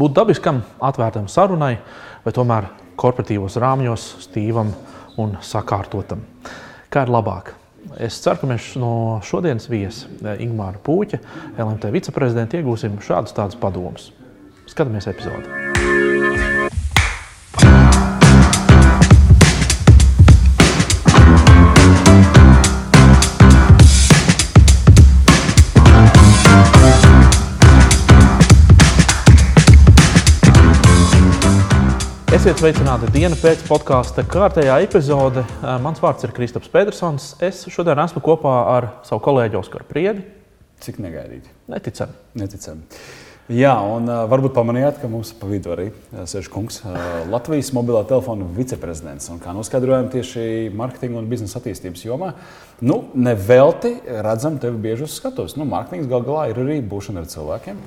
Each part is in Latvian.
būt dabiskam, atvērtam sarunai, vai tomēr korporatīvos rāmjos, stīvam un sakārtotam. Kā ir labāk? Es ceru, ka mēs no šodienas viesa Ingūna Pūķa, LMT viceprezidenta, iegūsim šādus tādus padomus. Skatāmies epizodi! Esiet sveicināti dienu pēc podkāsta kārtējā epizode. Mans vārds ir Kristaps Pedersons. Es šodien esmu kopā ar savu kolēģi Oskaru Priedi. Cik negaidīti? Neticami. Neticami. Jā, un uh, varbūt pamanījāt, ka mums pa vidu arī sēž kungs, uh, Latvijas mobilā telefona viceprezidents. Un, kā noskaidrojām tieši mārketinga un biznesa attīstības jomā, nu, nevelti redzam tevi bieži uz skatuves. Nu, Mārketings gal galā ir arī būšana ar cilvēkiem.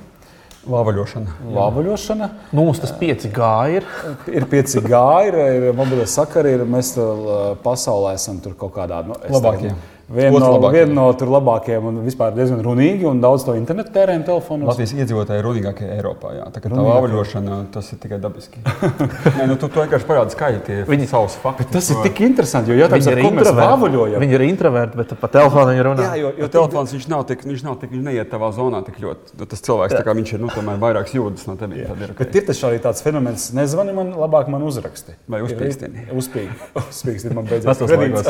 Lāvaļošana. Lāvaļošana. Nu, mums tas 5G ir. Ir 5G, ir, ir mobilie sakari, ir mēs pasaulē esam tur kaut kādā nu, es Labākie. Viena no, vien no tur labākajiem un vispār diezgan runīgi un daudz to internetu tērējam telefonos. Latvijas iedzīvotāji ir runīgākie Eiropā. Jā. Tā kā tā lāvaļošana, tas ir tikai dabiski. Nē, nu, tu, tu vienkārši parādi skaļi tie Viņi- savus faktus. Tas ir tik interesanti, jo jautājums Viņi ir, ko mēs vāvuļojam. Viņi ir introverti, bet pa telefonu viņi runā. Jā, jo, Jo telefons viņš nav tik, viņš nav tik, viņš neiet tavā zonā tik ļoti. Nu, Tas cilvēks, tā kā viņš ir, nu, tomēr vairākas jūtas no tevis. tad ir ok. Bet ir taču arī tāds fenomens, nezvani man, labāk man uzraksti. Vai uzpīkstini. Uzpīkstini. Man beidzot. Kredīts.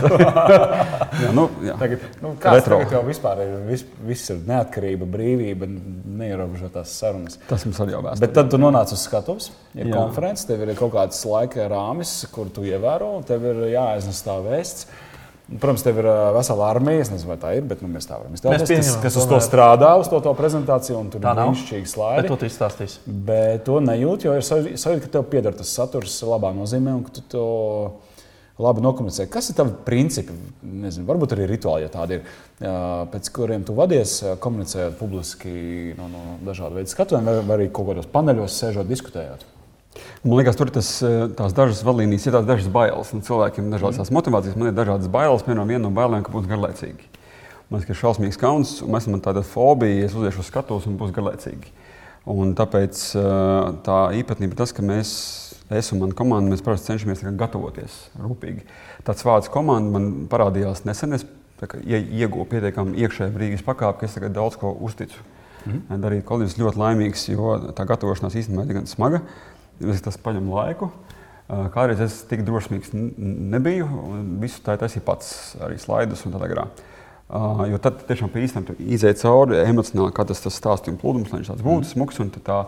Jā, nu, jā. Tagad, nu, Retro. tagad jau vispār ir, vis, viss ir neatkarība, brīvība, neierobežotās sarunas. Tas mums arī jau vēstures. Bet tad tu nonāc uz skatuves, ir Jā. konferences, tev ir kaut kāds laika rāmis, kur tu ievēro, un tev ir jāaiznes tā vēsts. Protams, tev ir vesela armija, es nezinu, vai tā ir, bet nu, mēs tā varam iztēloties. Kas, kas uz to strādā, uz to, to prezentāciju, un tur Tā ir brīnišķīgi Bet slaidi. to tu izstāstīsi. Bet to nejūt, jo ir sajūta, ka tev pieder tas saturs labā nozīmē, un ka tu to labi nokomunicē. Kas ir tavi principi? Nezinu, varbūt arī rituāli, ja tādi ir, pēc kuriem tu vadies, komunicējot publiski no, no dažādu veidu skatuvēm, vai, arī kaut kādos paneļos sēžot, diskutējot. Man liekas, tur ir tas, tās dažas vadlīnijas, ir tās dažas bailes. Cilvēkiem ir dažādas tās motivācijas. Man ir dažādas bailes. Piemēram, viena no bailēm, ka būs garlaicīgi. Man liekas, ka ir šausmīgs kauns, un man tāda fobija, ja es uziešu uz skatuves un būs garlaicīgi. Un tāpēc tā īpatnība ir tas, ka mēs, es un mana komanda, mēs parasti cenšamies tā gatavoties rūpīgi. Tāds vārds komanda man parādījās nesen. Es tā kā ie- ieguvu pietiekami iekšēju brīvības pakāpi, ka es tagad daudz ko uzticu. Mm. Darīt kolēģis ļoti laimīgs, jo tā gatavošanās īstenībā ir diezgan smaga. Tas prasa laiku. Kādreiz es tik drosmīgs nebiju. un Visu tā taisīju pats, arī slaidus un tādā garā. Uh, jo tad tiešām īstenībā izēji cauri emocionāli, kā tas, tas stāstījuma plūdums, lai viņš tāds būtu smags. un tad Tā,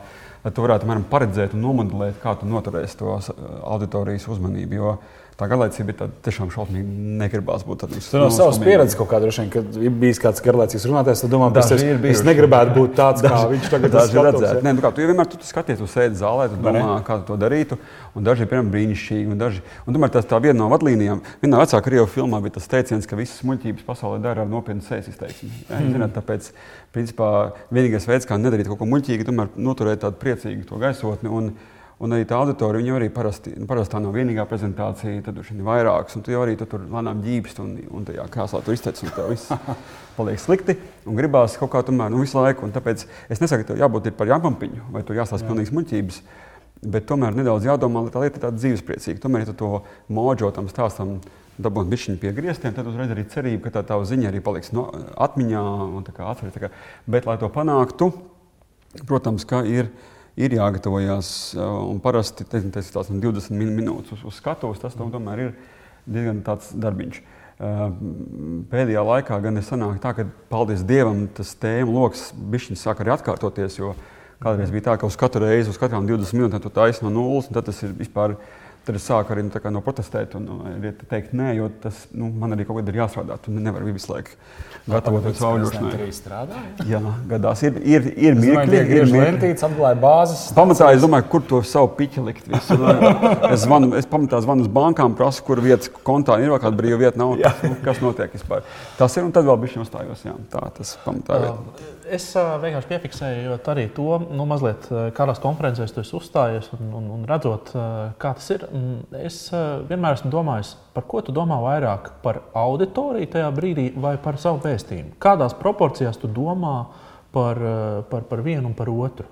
tu varētu apmēram, paredzēt un nomodelēt, kā tu noturēsi to auditorijas uzmanību. Jo tā garlaicība ir tāda tiešām šausmīgi negribās būt tādam Tu no savas pieredzes kaut kādā veidā, kad ir bijis kāds garlaicīgs runātājs, tad domā, Daži es, ir es bijuši. negribētu būt tāds, kā viņš tagad Daži ir ja? Nē, nu kā, tu jau vienmēr tu, tu skaties uz sēdes zālē, tu Vai ne? domā, kā tu to darītu. Un daži ir piemēram brīnišķīgi. Un daži, un tomēr tas tā viena no vadlīnijām, vienā vecā krievu filmā bija tas teiciens, ka visas muļķības pasaulē dara ar nopietnu sēdes izteiksmi. Ja, mm. zināt, tāpēc, principā, vienīgais veids, kā nedarīt kaut ko muļķīgu, tomēr noturēt tādu priecīgu to gaisotni. Un, Un arī tā auditorija, viņa arī parasti, nu, parasti tā nav vienīgā prezentācija, tad tur ir vairākas, un tu jau arī tu tur lēnām ģībst, un, un tajā krāsā tur izteicis, un tev viss paliek slikti, un gribās kaut kā tomēr nu, visu laiku. Un tāpēc es nesaku, ka tev jābūt par jāpampiņu, vai tur jāstāsta pilnīgs muļķības, bet tomēr nedaudz jādomā, lai tā lieta ir tāda dzīvespriecīga. Tomēr, ja tu to moģo tam stāstam, dabūt bišķiņu pie griestiem, tad uzreiz arī cerība, ka tā tava ziņa arī paliks no, atmiņā un tā kā atceries. tā Bet, lai to panāktu, protams, ka ir ir jāgatavojas. uh, Un parasti teiksim, tas ir tās nu, 20 min minūtes uz, uz skatuves. Tas tom- tomēr ir diezgan tāds darbiņš. Uh, Pēdējā laikā gan ir sanāk tā, ka, paldies Dievam, tas tēmu lokus bišķiņš sāk arī atkārtoties. Kādreiz bija tā, ka uz katru reizi, uz katrām 20 minūtēm tu taisi no nulles, un tas ir vispār. Tad es sāku arī nu, no protestēt un nu, arī teikt, nē, jo tas nu, man arī kaut kādā ir jāstrādā. Tu nevari visu laiku gatavoties auļošanai. arī strādā. Jā, gadās ir, ir, ir mirkļi, ir lentītes, apglāja bāzes. Pamatā es domāju, kur to savu piķi likt. Visu. Es, zvanu, es pamatā zvanu uz bankām, prasu, kur vietas kontā ir, vai kāda brīva vieta nav. Nu, Kas notiek vispār? Tas ir un tad vēl bija uzstājos. Jā. Tā tas pamatā ir. Es vienkārši piefiksēju arī to, nu, mazliet kādās konferencēs tu uzstājies un, un, un redzot, kā tas ir. Mm, Es vienmēr esmu domājis, par ko tu domā vairāk par auditoriju tajā brīdī vai par savu vēstījumu. Kādās proporcijās tu domā par, par, par vienu un par otru?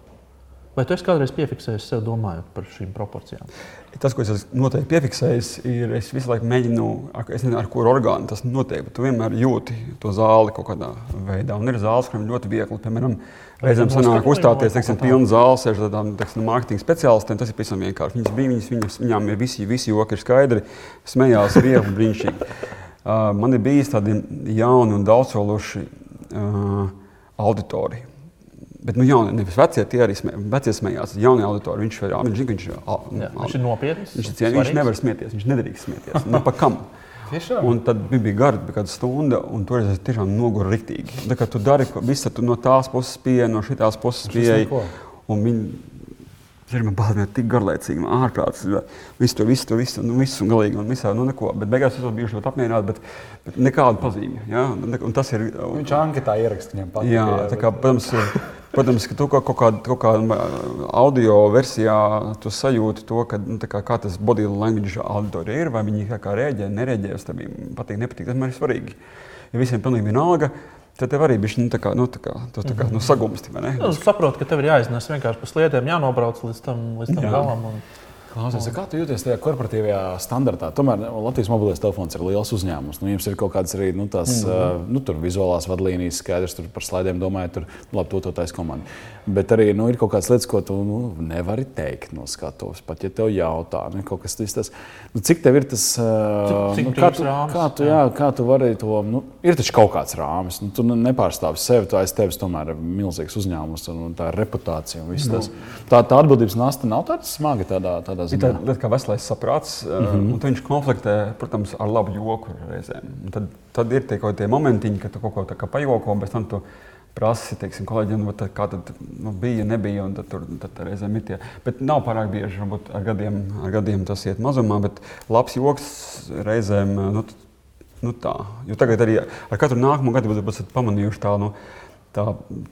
Vai tu esi kādreiz piefiksējis sev domājot par šīm proporcijām? Tas, ko es esmu noteikti piefiksējis, ir, es visu laiku mēģinu, es nezinu, ar kuru orgānu tas notiek, bet tu vienmēr jūti to zāli kaut kādā veidā. Un ir zāles, kurām ļoti viegli, piemēram, reizēm sanāk uzstāties, teiksim, pilna zāle, sēž tādām, teiksim, mārketinga speciālistiem, tas ir pavisam vienkārši. Viņas bija, viņas, viņas, viņām ir visi, visi joki ir skaidri, smējās viegli, brīnišķīgi. Uh, man ir bijis tādi jauni un daudzsološi uh, auditori Bet, nu, jaunie, nevis vecie, tie arī smē, vecie smējās. Jaunie auditori, viņš, ir, viņš, viņš, ir, Jā, viņš ir nopietns. Viņš, ir cien, viņš nevar smieties, viņš nedrīkst smieties. Nu, pa kam? Un tad bija gara, bija kāda stunda, un toreiz es tiešām noguru rīktīgi. Tā kā tu dari visu, tu no tās puses pieeji, no šīs puses pieeji. Un viņi Zinu, man bija tik garlaicīgi, man ārprāts. Visu to, visu to, visu, nu, visu un galīgi man visā, nu, neko. Bet beigās es biju ļoti apmierināts, bet, bet nekādu pazīmi. Ja? Un tas ir. Viņš anketā ieraksta viņam patīk. Jā, tā kā, protams, protams, ka tu kaut kādā, kaut kādā audio versijā sajūti to, ka, nu, kā, kā tas body language auditorija ir, vai viņi kā, kā rēģē, nereaģē uz tevi. Patīk, nepatīk, tas man ir svarīgi. Ja visiem pilnīgi vienalga, Tad tev arī bija nu, tā kā, nu, tā kā, tu, tā kā nu, sagumsti. Es saprotu, ka tev ir jāiznes vienkārši pa sliedēm, jānobrauc līdz tam, līdz tam Jā. galam. Un... Klausies, kā tu jūties tajā korporatīvajā standartā? Tomēr Latvijas mobilais telefons ir liels uzņēmums. Nu, jums ir kaut kādas arī nu, tās, mm -hmm. nu, vizuālās vadlīnijas, skaidrs, tur par slaidiem domājot, tur labi, to, taisa komanda. Bet arī nu, ir kaut kādas lietas, ko tu nu, nevari teikt no skatuves. Pat ja tev jautā, nu, kas tas nu, cik tev ir tas, cik, cik nu, kā, tu, rāmas, kā, tu, jā, kā tu vari to, nu, ir taču kaut kāds rāmis. Nu, tu nepārstāvi sevi, tu aiz tevis tomēr ir milzīgs uzņēmums un, un tā reputācija. Un no. Nu. Tā, tā atbildības nasta nav tāda smaga tādā, tādā tādā ziņā. Tā ir kā veselais saprāts, mm -hmm. un viņš konfliktē, protams, ar labu joku reizēm. Un tad, tad ir tie kādi momentiņi, kad tu kaut ko tādu pajoko, bet tam tu prasi teiksim, kolēģiem, nu, tad, kā tad nu, bija, nebija. Tad, tur, tad reizēm ir tie. Bet nav pārāk bieži, varbūt ar gadiem, ar gadiem tas iet mazumā, bet labs joks reizēm. Nu, nu tā. Jo tagad arī ar katru nākamo gadu esat pamanījuši tādu. Nu, tā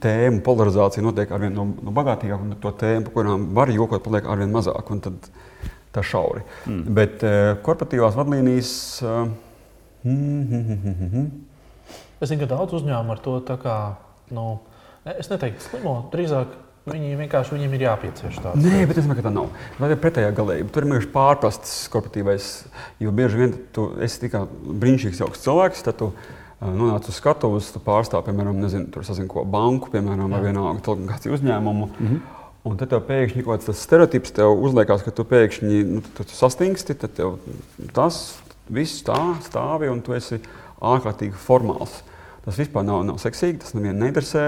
tēma polarizācija notiek ar vien no, no bagātīgākām, un to tēmu, par kurām var jokot, paliek ar vien mazāk. Tad tā šauri. Mm. Bet uh, korporatīvās vadlīnijas. Uh, mm, mm, mm, es zinu, ka daudz uzņēmumu ar to tā kā. Nu, es neteiktu, slimo, drīzāk Viņi vienkārši viņiem ir jāpiecieš tāds. Nē, bet es domāju, ka tā nav. Tā ir pretējā galība. Tur ir vienkārši pārprasts korporatīvais. Jo bieži vien tu esi tikai brīnišķīgs augsts cilvēks, tad tu nonāca uz skatuves, tu pārstāv, piemēram, nezinu, tur sazin, ko banku, piemēram, vai vienalga telekomunikāciju uzņēmumu. Mm -hmm. Un tad tev pēkšņi kaut kāds stereotips tev uzliekās, ka tu pēkšņi nu, tu, tu sastingsti, tad tev tas viss tā stāvi un tu esi ārkārtīgi formāls. Tas vispār nav, nav seksīgi, tas nevienu neinteresē.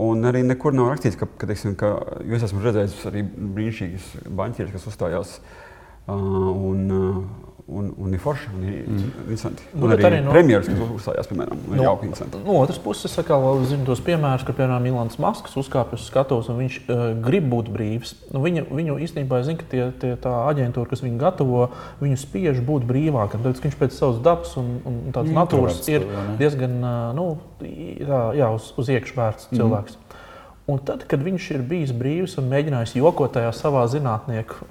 Un arī nekur nav rakstīts, ka, ka, teiksim, ka es esmu redzējis arī brīnišķīgus banķierus, kas uzstājās uh, un, uh, un, un ir forši. Un ir mm. interesanti. Nu, un arī, arī no, premjeras, kas uzstājās, piemēram, ir no, jauki interesanti. No otras puses, es zinu tos piemērus, ka, piemēram, Ilants Masks uzkāpj uz skatuves un viņš uh, grib būt brīvs. Nu, viņu, viņu īstenībā zina, ka tie, tie, tā aģentūra, kas viņu gatavo, viņu spiež būt brīvākam. Tāpēc viņš pēc savas dabas un, un tādas natūras ir diezgan uh, nu, tā, jā, uz, uz iekšā vērts mm. cilvēks. Un tad, kad viņš ir bijis brīvs un mēģinājis jokot tajā savā zinātnieku,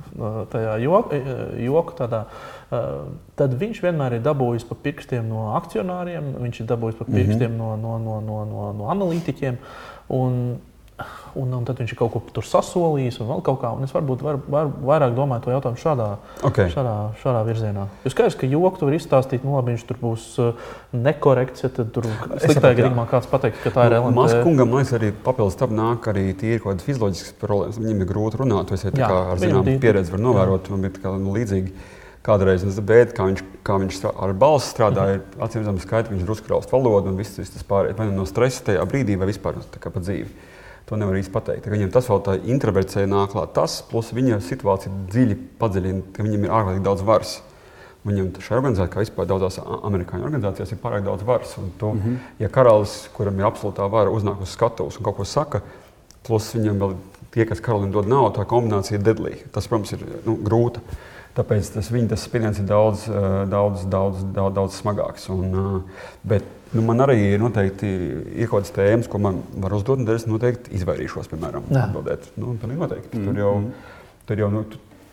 tajā joku, joku tādā, tad viņš vienmēr ir dabūjis pa pirkstiem no akcionāriem, viņš ir dabūjis pa pirkstiem mm -hmm. no, no, no, no, no analītiķiem. Un un, un tad viņš ir kaut ko tur sasolījis, un vēl kaut kā. Es varbūt var, var, vairāk domāju to jautājumu šādā, okay. šādā, šādā virzienā. Jo skaidrs, ka joku tur izstāstīt, nu labi, viņš tur būs uh, nekorekts, ja tur sliktā gadījumā kāds pateiks, ka tā ir LMT. Maz kungam, man liekas, arī papildus tam nāk arī tīri kaut kādas fizioloģiskas problēmas. Viņam ir grūti runāt, to es ja ar zināmu pieredzi varu novērot, man kā, nu, līdzīgi. Kādreiz beidu, kā viņš, kā viņš ar balsi strādāja, -hmm. acīm redzami skaidrs, viņš drusku raust valodu un viss tas pārējais. Vai nu no stresa tajā brīdī, vai vispār pa dzīvi. To nevar īsti pateikt. Viņam tas vēl tā introvercija nāk klāt. Tas, plus viņa situācija dziļi padziļina, ka viņam ir ārkārtīgi daudz varas. Viņam šajā organizācijā, kā vispār daudzās amerikāņu organizācijās, ir pārāk daudz varas. Tu, mm -hmm. Ja karalis, kuram ir absolūtā vara, uznāk uz skatuves un kaut ko saka, plus viņam vēl tie, kas karalim dod naudu, tā kombinācija ir deadly. Tas, protams, ir nu, grūti. Tāpēc tas viņa tas spiediens ir daudz, daudz, daudz, daudz, daudz smagāks. Un, bet Nu, man arī ir noteikti ir kaut kādas tēmas, ko man var uzdot, un es noteikti izvairīšos, piemēram, atbildēt. Nu, noteikti. Mm -hmm. Tur jau, tur jau nu,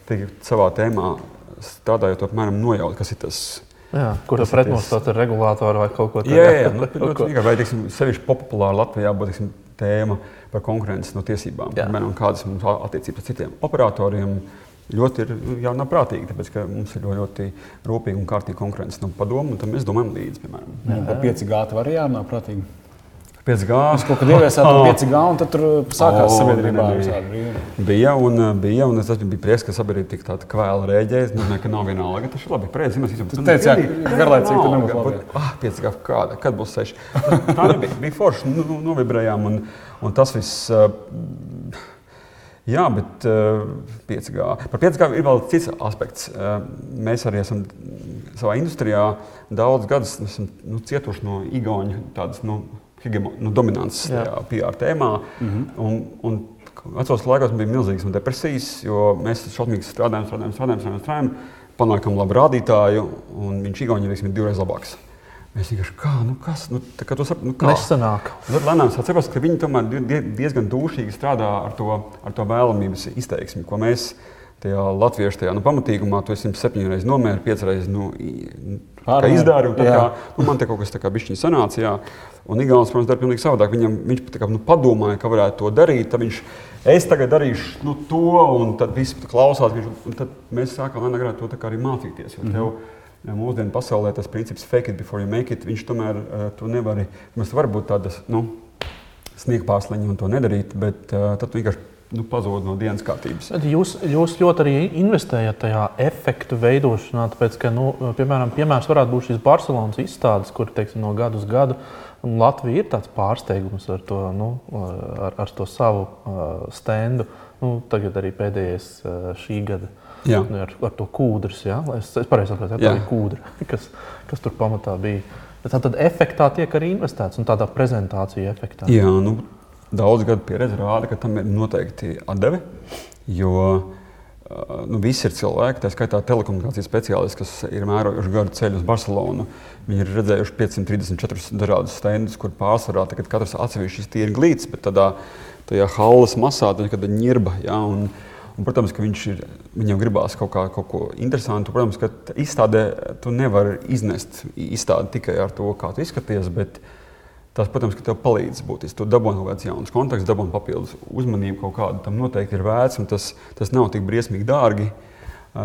te, savā tēmā strādājot, apmēram nojaut, kas ir tas. Jā, kur tas pretnostat ar regulātoru vai kaut ko tādu? Jā, jā, jā nu, ļoti vienkārši. Vai, teiksim, sevišķi populāra Latvijā būtu, teiksim, tēma. par konkurences no tiesībām. Piemēram, kādas mums ir attiecības ar citiem operatoriem. Ļoti ir jānāk prātīgi, tāpēc ka mums ir ļoti rūpīga un kārtīga konkurence no padomu, un tam mēs domājam līdzi. Piemēram. Jā, par 5G var jārunā prātīgi. 5G. Mēs kaut kad ieviesām oh. 5G, un tur sākās oh, sabiedrībā bija. Un, bija, un tas bija prieks, ka sabiedrība tik tāda kvēla rēģēja. Es domāju, ka nav vienalga. Tas ir labi. Preiz, mēs esam teici, jā, garlaicīgi, nebūs labi. Ah, 5G kāda, kad būs 6. Tā nebija. Bija forši, nu, nu, novibrējām, un, un tas viss. Uh, Jā, bet uh, 5G. Par 5G ir vēl cits aspekts. Uh, mēs arī esam savā industrijā daudz gadus esam, nu, cietuši no Igaunijas tādas nu, nu, dominances PR tēmā. Mm -hmm. un, un, Vecos laikos bija milzīgas depresijas, jo mēs šausmīgi strādājām, strādājām, strādājām, strādājām, strādājām panākam labu rādītāju, un viņš Igaunijā ir divreiz labāks. Mēs vienkārši kā, nu kas, nu, tā kā to saprotam, nu kā. Nesanāk. Tad lēnām atceros, ka viņi tomēr diezgan dūšīgi strādā ar to, ar to vēlamības izteiksmi, ko mēs tajā latviešu tajā nu, pamatīgumā, tu esi septiņas reizes nomēri, piecas reizes nu, izdari. Kā, nu, man te kaut kas tāds bišķiņš sanāca. Jā. Un Igaunijas, protams, dara pilnīgi savādāk. Viņam, viņš kā, nu, padomāja, ka varētu to darīt. Tad viņš, es tagad darīšu nu, to, un tad viss klausās. Viņš, tad mēs sākām to arī mācīties. Mm -hmm. Mūsdienu pasaulē tas princips fake it before you make it, viņš tomēr uh, tu nevari, mēs var būt tādas, nu, sniegt pārsliņi un to nedarīt, bet uh, tad vienkārši nu, pazūd no dienas kārtības. Jūs, jūs ļoti arī investējat tajā efektu veidošanā, tāpēc, ka, nu, piemēram, piemērs varētu būt šīs Barcelonas izstādes, kur teiksim, no gada uz gadu Latvija ir tāds pārsteigums ar to, nu, ar, ar to savu uh, standu. Nu, tagad arī pēdējais uh, šī gada uh, Jā. ar, ar to kūdrus. Ja? Es, es pareizi saprotu, ka tā ir kūdra, kas, kas tur pamatā bija. Tā tad efektā tiek arī investēts un tādā prezentācijā efektā. Jā, nu, daudz gadu pieredze rāda, ka tam ir noteikti atdeve. Jo nu, visi ir cilvēki, tā skaitā telekomunikācijas speciālisti, kas ir mērojuši gadu ceļu uz Barcelonu. Viņi ir redzējuši 534 dažādus stendus, kur pārsvarā katrs atsevišķi ir glīts, bet tādā, tajā halles masā, kad ir ņirba. Ja, un, Un, protams, ka ir, viņam gribās kaut, kā, kaut ko interesantu. Protams, ka izstādē tu nevari iznest izstādi tikai ar to, kā tu izskaties. Tas, protams, ka tev palīdz būt. Tu dabūji kaut kāds jauns kontakts, dabūji papildus uzmanību kaut kādu. Tam noteikti ir vērts, un tas, tas nav tik briesmīgi dārgi. Uh,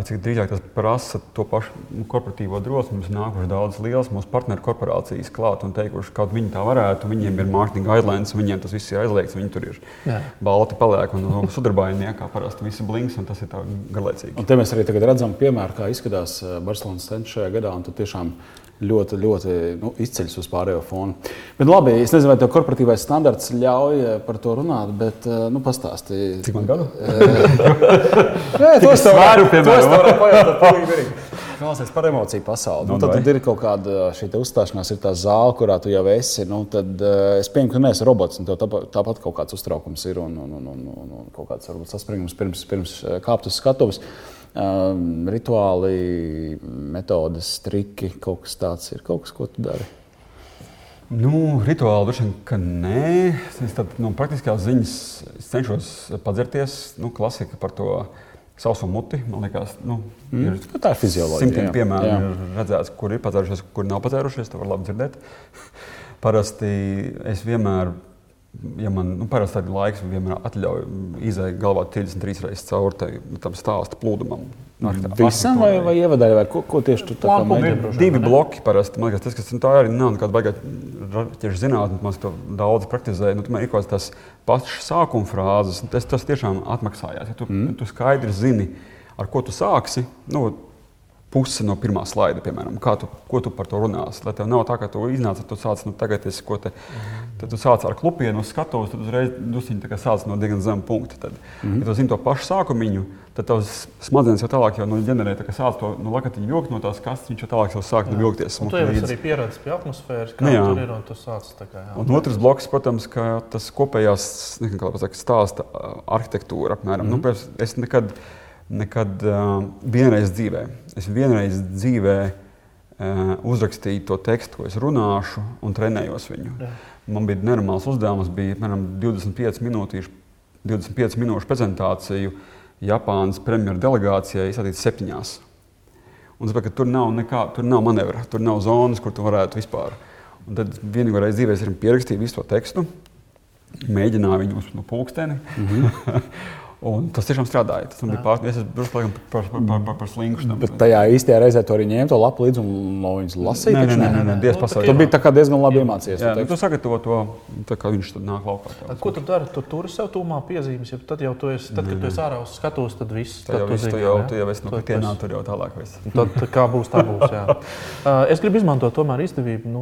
cik drīzāk tas prasa to pašu nu, korporatīvo drosmi. Mums nākuši daudz liels mūsu partneru korporācijas klāt un teikuši, ka viņi tā varētu. Viņiem ir mārketinga guidelines, viņiem tas viss ir aizliegts. Viņi tur ir Jā. balti paliek un sudrabājumie, kā parasti visi blinks, un tas ir tā garlaicīgi. Un te mēs arī redzam piemēru, kā izskatās Barcelonas centrs šajā gadā. Un tiešām ļoti, ļoti nu, izceļas uz pārējo fonu. Bet, labi, es nezinu, vai tev korporatīvais standarts ļauj eh, par to runāt, bet eh, nu, pastāstīji. Cik man gadu? Nē, es tev varu pajautāt. Klausies par emociju pasauli. Nu, tad, tad ir kaut kāda šī uzstāšanās, ir tā zāle, kurā tu jau esi. Nu, tad, uh, es pieņemu, ka neesi robots, un tev tāpat, tāpat kaut kāds uztraukums ir un, un, un, un, un kaut kāds varbūt saspringums pirms, pirms kāpt uz skatuves. Uh, um, rituāli, metodes, triki, kaut kas tāds ir kaut kas, ko tu dari. Nu, rituāli droši vien, ka nē. Es tad, no praktiskās ziņas cenšos padzerties. Nu, klasika par to sauso muti. Man liekas, nu, mm. ir, nu, tā ir fizioloģija. Simtiem piemēru ir redzēts, kur ir padzērušies, kur nav padzērušies. To var labi dzirdēt. Parasti es vienmēr ja man nu, parasti tāda laiks vienmēr atļauj izēju galvā 33 reizes cauri tai, nu, tam stāstu plūdumam. Visam vai, vai ievadēji, vai ko, ko tieši tu tā kā mēģini? Divi bloki parasti. Man liekas, tas, kas nu, tā arī nav nekāda baigā tieši zinātne, man to daudz praktizēja. Nu, tomēr ir kaut kāds tas pats sākuma frāzes, tas, tas tiešām atmaksājās. Ja tu, mm. tu skaidri zini, ar ko tu sāksi, nu, puse no pirmā slaida, piemēram, kā tu, ko tu par to runāsi. Lai tev nav tā, ka tu iznāc, tu sāc, nu, tagad es ko te, tad tu sāc ar klupienu uz skatuves, tad uzreiz dusiņi sāc no diezgan zema punkta. Tad, mm -hmm. ja tu zini to pašu sākumiņu, tad tavs smadzenes jau tālāk jau nu, ģenerē, tā, sāc to nu, lakatiņu vilkt no tās kastes, viņš jau tālāk jau sāk nu, vilkties. Tu jau esi arī pieredzējis pie atmosfēras, kā nu, tur ir un tu sāc tā kā. Jā. Un otrs bloks, protams, ka tas kopējās, nezinu, kā pasaka, stāsta arhitektūra apmēram. Mm -hmm. nu, es nekad, nekad uh, vienreiz dzīvē. Es vienreiz dzīvē uh, uzrakstīju to tekstu, ko es runāšu, un trenējos viņu. Jā. Man bija nenormāls uzdevums, bija apmēram 25 minūtīšu, 25 minūšu prezentāciju Japānas premjeras delegācijai izsātīt septiņās. Un tāpēc, tur nav nekā, tur nav manevra, tur nav zonas, kur tu varētu vispār. Un tad vienīgā reize dzīvē es pierakstījis visu to tekstu. mēģināja viņu uz no pulksteni. Mm -hmm. Un tas tiešām strādāja. Tas bija grūti. Es drusku par, par, par, par, par slinkušu. Bet tajā īstajā reizē tu arī ņēmi to lapu līdzi un no viņas lasīji. Nē, nē, nē, nē, nē diezgan pasaules. Tu biji diezgan labi iemācījies. Jā, tu sagatavo to, tā kā viņš tad nāk laukā. Tad, ko tu dari? Tu tur sev tūmā piezīmes, ja tad jau tu esi, tad, kad tu esi ārā uz skatuves, tad viss. Tad jau viss, tu jau, tu jau esi no katienā, tur jau tālāk viss. Tad kā būs, tā būs, jā. Uh, es gribu izmantot tomēr izdevību, nu,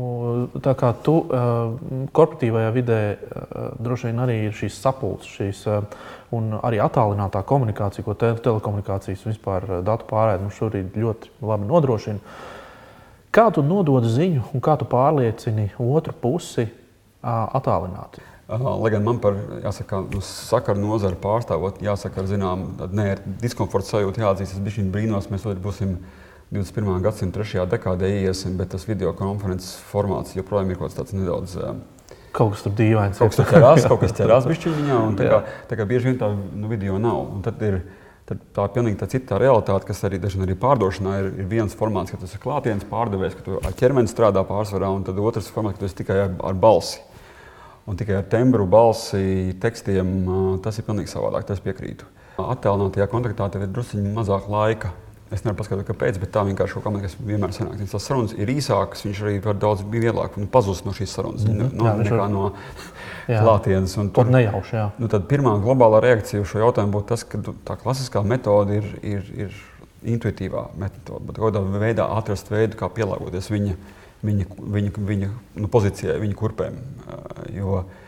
tā kā tu uh, korporatīvajā vidē uh, droši vien arī ir šīs sapulces, šīs un arī attālinātā komunikācija, ko te, telekomunikācijas un vispār eh, datu pārēde nu, šobrīd ļoti labi nodrošina. Kā tu nodod ziņu un kā tu pārliecini otru pusi attālināti? Lai gan man par jāsaka, nu, sakaru nozari pārstāvot, jāsaka, ar zināmu diskomforta sajūtu, jāatzīst, es biju brīnos, mēs būsim 21. gadsimta trešajā dekādē iesim, bet tas video konferences formāts joprojām ir kaut kāds nedaudz Kaut kas tur dīvains. Kaut kas tur ķerās, kaut kas ķerās bišķiņā, un tā kā, tā kā bieži vien tā nu, video nav. Un tad ir tad tā pilnīgi tā cita realitāte, kas arī, arī pārdošanā ir, ir viens formāts, ka tas ir klātienes pārdevējs, ka tu ar ķermeni strādā pārsvarā, un tad otrs formāts, ka tu esi tikai ar, ar balsi. Un tikai ar tembru, balsi, tekstiem tas ir pilnīgi savādāk, tas piekrītu. Attēlinātajā kontaktā tev ir druskuļi mazāk laika Es nevaru paskaidrot, kāpēc, bet tā vienkārši kaut kā vienmēr sanāk. Tas sarunas ir īsākas, viņš arī var daudz vieglāk pazust no šīs sarunas, mm -hmm. no, jā, nekā var... no klātienes. Tur nejauši. Jā. Nu, tad pirmā globālā reakcija uz šo jautājumu būtu tas, ka tā klasiskā metode ir, ir, ir intuitīvā metode, bet kādā veidā atrast veidu, kā pielāgoties viņa, viņa, viņa, viņa nu, pozīcijai, viņa kurpēm. Jo, uh,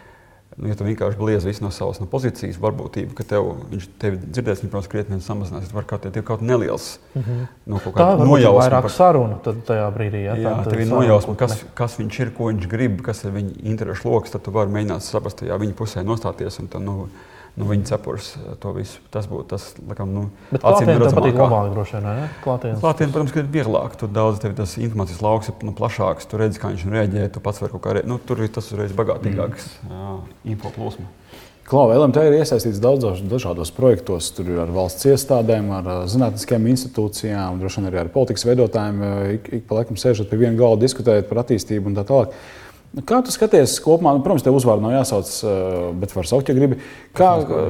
Nu, ja tu vienkārši bliezi visu no savas no pozīcijas, varbūtību, ka tev, viņš tevi dzirdēs, viņš, protams, krietni samazinās. Var kaut kāds kaut neliels mm -hmm. no kaut kāda nojausma. Vairāk par... sarunu tad tajā brīdī. Ja, jā, tev ir nojausma, kas, kas viņš ir, ko viņš grib, kas ir viņa interešu lokus, tad tu vari mēģināt saprast, ja viņa pusē nostāties. Un, tad, nu, nu, viņa cepures eh, to visu. Tas būtu tas, laikam, nu, acīm redzamāk. Patīk labāk, droši vien, ne? Klātienes. Klātienes, protams, ir vieglāk. Tur daudz tev tas informācijas lauks ir nu, plašāks. Tu redzi, kā viņš reaģē, tu pats vari kaut kā, re... nu, tur ir tas uzreiz bagātīgāks mm. info plūsma. Klau, LMT ir iesaistīts daudzos dažādos projektos. Tur ir ar valsts iestādēm, ar zinātniskajām institūcijām, droši vien arī ar politikas veidotājiem. Ik, ik pa laikam sēžot pie viena galda, diskutējot par attīstību un tā tālāk. Nu, kā tu skaties kopumā? Nu, protams, tev uzvārdu nav jāsauc, eh, bet var saukt, ja gribi. Kā,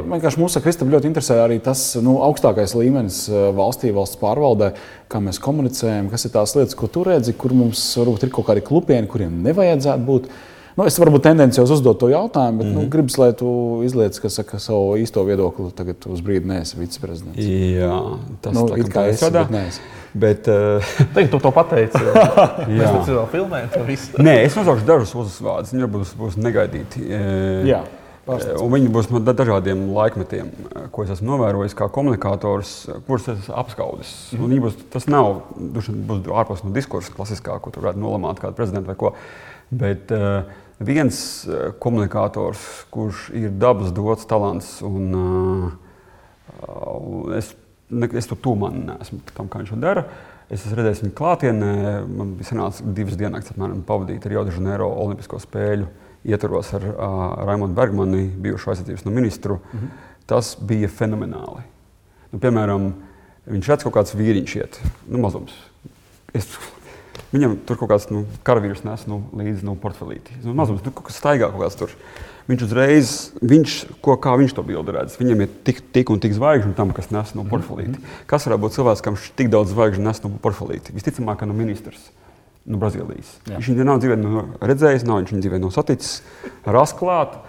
vienkārši mūsu Kristap ļoti interesē arī tas nu, augstākais līmenis eh, valstī, valsts pārvaldē, kā mēs komunicējam, kas ir tās lietas, ko tu redzi, kur mums varbūt ir kaut kādi klupieni, kuriem nevajadzētu būt. Nu, es varbūt tendenciāli uzdot to jautājumu, bet mm -hmm. nu, mhm. gribas, lai tu izliec saka, savu īsto viedokli. Tagad uz brīdi neesi viceprezidents. Jā, tas nu, ir kā es strādāju. Bet, uh, Tagad tu to pateici. Mēs tam vēl filmējam. Nē, es nosaukšu dažus uzvārdus. Viņi būs, būs negaidīti. Jā. Un viņi būs no dažādiem laikmetiem, ko es esmu novērojis kā komunikators, kurus es apskaudis. Mm -hmm. būs, tas nav būs ārpus no diskursa, klasiskā, ko tur varētu nolamāt kādu prezidentu vai ko. Bet uh, viens komunikators, kurš ir dabas dots talants, un uh, es ne, es tur tūmā neesmu tam, kā viņš to dara. Es esmu redzējis viņu klātienē. Man bija sanācis divas dienas, apmēram, pavadīt ar Jaudu Žanēro Olimpisko spēļu ietvaros ar uh, Raimonu Bergmanu, bijušo aizsardzības no ministru. Mm -hmm. Tas bija fenomenāli. Nu, piemēram, viņš redz kaut kāds vīriņš iet, nu, mazums. Es, viņam tur kaut kāds nu, karavīrs nes nu, līdzi nu, portfelīti. Nu, mazums, nu, kaut kas staigā kaut kāds tur viņš uzreiz, viņš, ko, kā viņš to bildi redz, viņam ir tik, tik un tik zvaigžņu tam, kas nes no portfelīti. Mm -hmm. Kas varētu būt cilvēks, kam tik daudz zvaigžņu nes no portfelīti? Visticamāk, ka no ministrs. No Brazīlijas. Jā. Viņš viņu nav dzīvē no redzējis, nav viņš viņu dzīvē no saticis, rasklāt.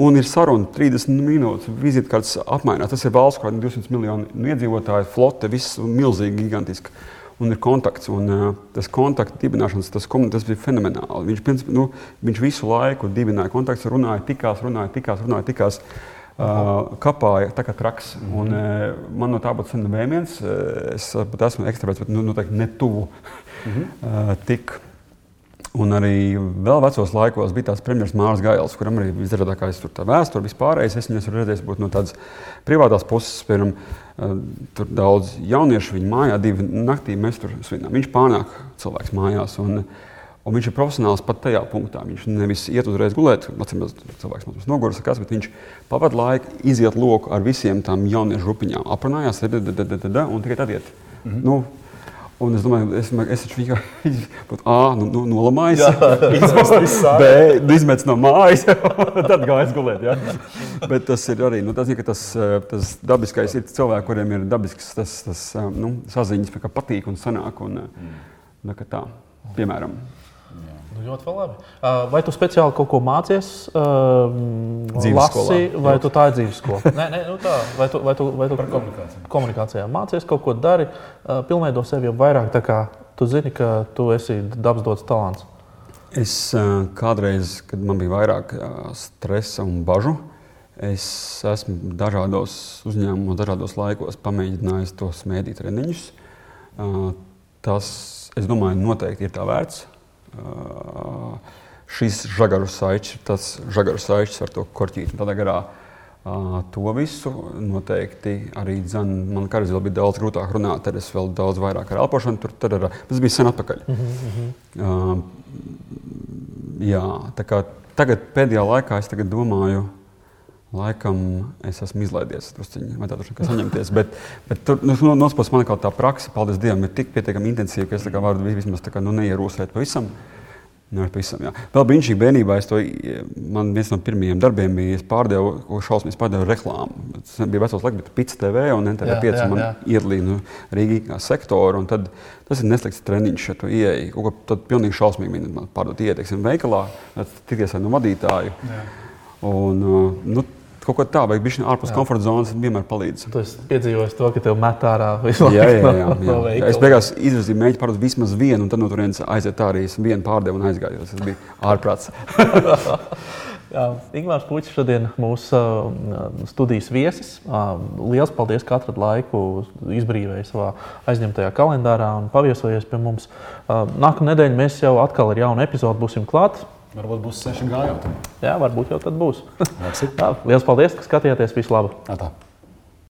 Un ir saruna 30 minūtes, vizītkartes apmainās. Tas ir valsts, kur ir 200 miljoni iedzīvotāju, flote, viss milzīgi, gigantiski un ir kontakts. Un, uh, tas kontakta dibināšanas, tas, tas bija fenomenāli. Viņš, princip, nu, viņš visu laiku dibināja kontaktus, runāja, tikās, runāja, tikās, runāja, tikās. Uh, kapāja tā kā traks. Mm -hmm. un, uh, man no tā būtu sen vēmiens. Es pat esmu ekstraverts, bet nu, noteikti ne tuvu mm -hmm. uh, tik Un arī vēl vecos laikos bija tāds premjerministrs Mārcis Gails, kuram arī bija izrādākais vēsture, vispārējais. Es viņu esmu redzējis būt no tādas privātās puses. Piemēram, eh, tur daudz jauniešu viņa mājā, divi naktī mēs tur svinām. Viņš pārnāk cilvēks mājās. Un, un viņš ir profesionāls pat tajā punktā. Viņš nevis iet uzreiz gulēt, atcīmredzot, cilvēks mums noguris, kas, bet viņš pavadīja laiku, iziet loku ar visiem tām jauniešu grupiņām, aprunājās, un tikai tad iet. Mm -hmm. nu, Un es domāju, es, es taču vienkārši būtu A, nu, nu, nolamājis, visā. B, izmetis no mājas, tad gājis gulēt. Ja? Bet tas ir arī nu, tas, ja, tas, eh, tas dabiskais, ir cilvēki, kuriem ir dabisks tas, tas eh, nu, saziņas, kā patīk un sanāk. Un, mm. nu, tā, piemēram. Ļoti labi. Vai tu speciāli kaut ko mācies? Lasi, vai tu tā ir dzīves skola? nē, nē, nu tā. Vai tu, vai tu, vai tu Par komunikāciju. komunikācijā mācies kaut ko dari, pilnveido sevi jau vairāk, tā kā tu zini, ka tu esi dabas dots talants? Es kādreiz, kad man bija vairāk stresa un bažu, es esmu dažādos uzņēmumos, dažādos laikos pamēģinājis tos mēdīt treniņus. Tas, es domāju, noteikti ir tā vērts. Uh, šis žagaru saičs, tas žagaru saičs ar to korķīti. Tādā garā uh, to visu noteikti arī dzan, man kādreiz vēl bija daudz grūtāk runāt, tad es vēl daudz vairāk ar elpošanu tur, tad ar, tas bija sen atpakaļ. Mm -hmm. uh, jā, tā kā tagad pēdējā laikā es domāju, Laikam es esmu izlaidies, drusciņi, vai tā tur kā saņemties. Bet, bet tur, nu, no otras puses, man kā tā praksa, paldies Dievam, ir tik pietiekami intensīva, ka es varu vismaz kā, nu, neierūsēt pavisam. Nu, pavisam jā. Vēl brīnišķīgi bērnībā, to, man viens no pirmajiem darbiem bija, es pārdevu, ko šausmīgi pārdevu reklāmu. Tas bija vecos laiks, bet Pits TV un NTV 5 man iedalīja nu, Rīgā sektoru. Tad, tas ir neslikts treniņš, ja tu ieeji. Kaut ko tad pilnīgi šausmīgi man pārdot ieteiksim veikalā, tikties ar no vadītāju. Jā. Un, nu, kaut ko tādu, vai bija ārpus jā. komforta zonas, vienmēr palīdz. Tu piedzīvoji to, ka tev met ārā visu laiku. Jā, jā, jā, jā. jā. Es beigās izrazīju, mēģināju pārdot vismaz vienu, un tad no turienes aiziet tā arī. Es vienu pārdevu un aizgāju. Tas bija ārprāts. Ingūns Puķis šodien mūsu uh, studijas viesis. Uh, Lielas paldies, ka atradāt laiku, izbrīvēja savā aizņemtajā kalendārā un paviesojies pie mums. Uh, Nākamā nedēļa mēs jau atkal ar jaunu epizodu būsim klāt. Varbūt būs seši gājēji. Jā, varbūt jau tad būs. Lielas paldies, ka skatījāties. Visu labu! Tā.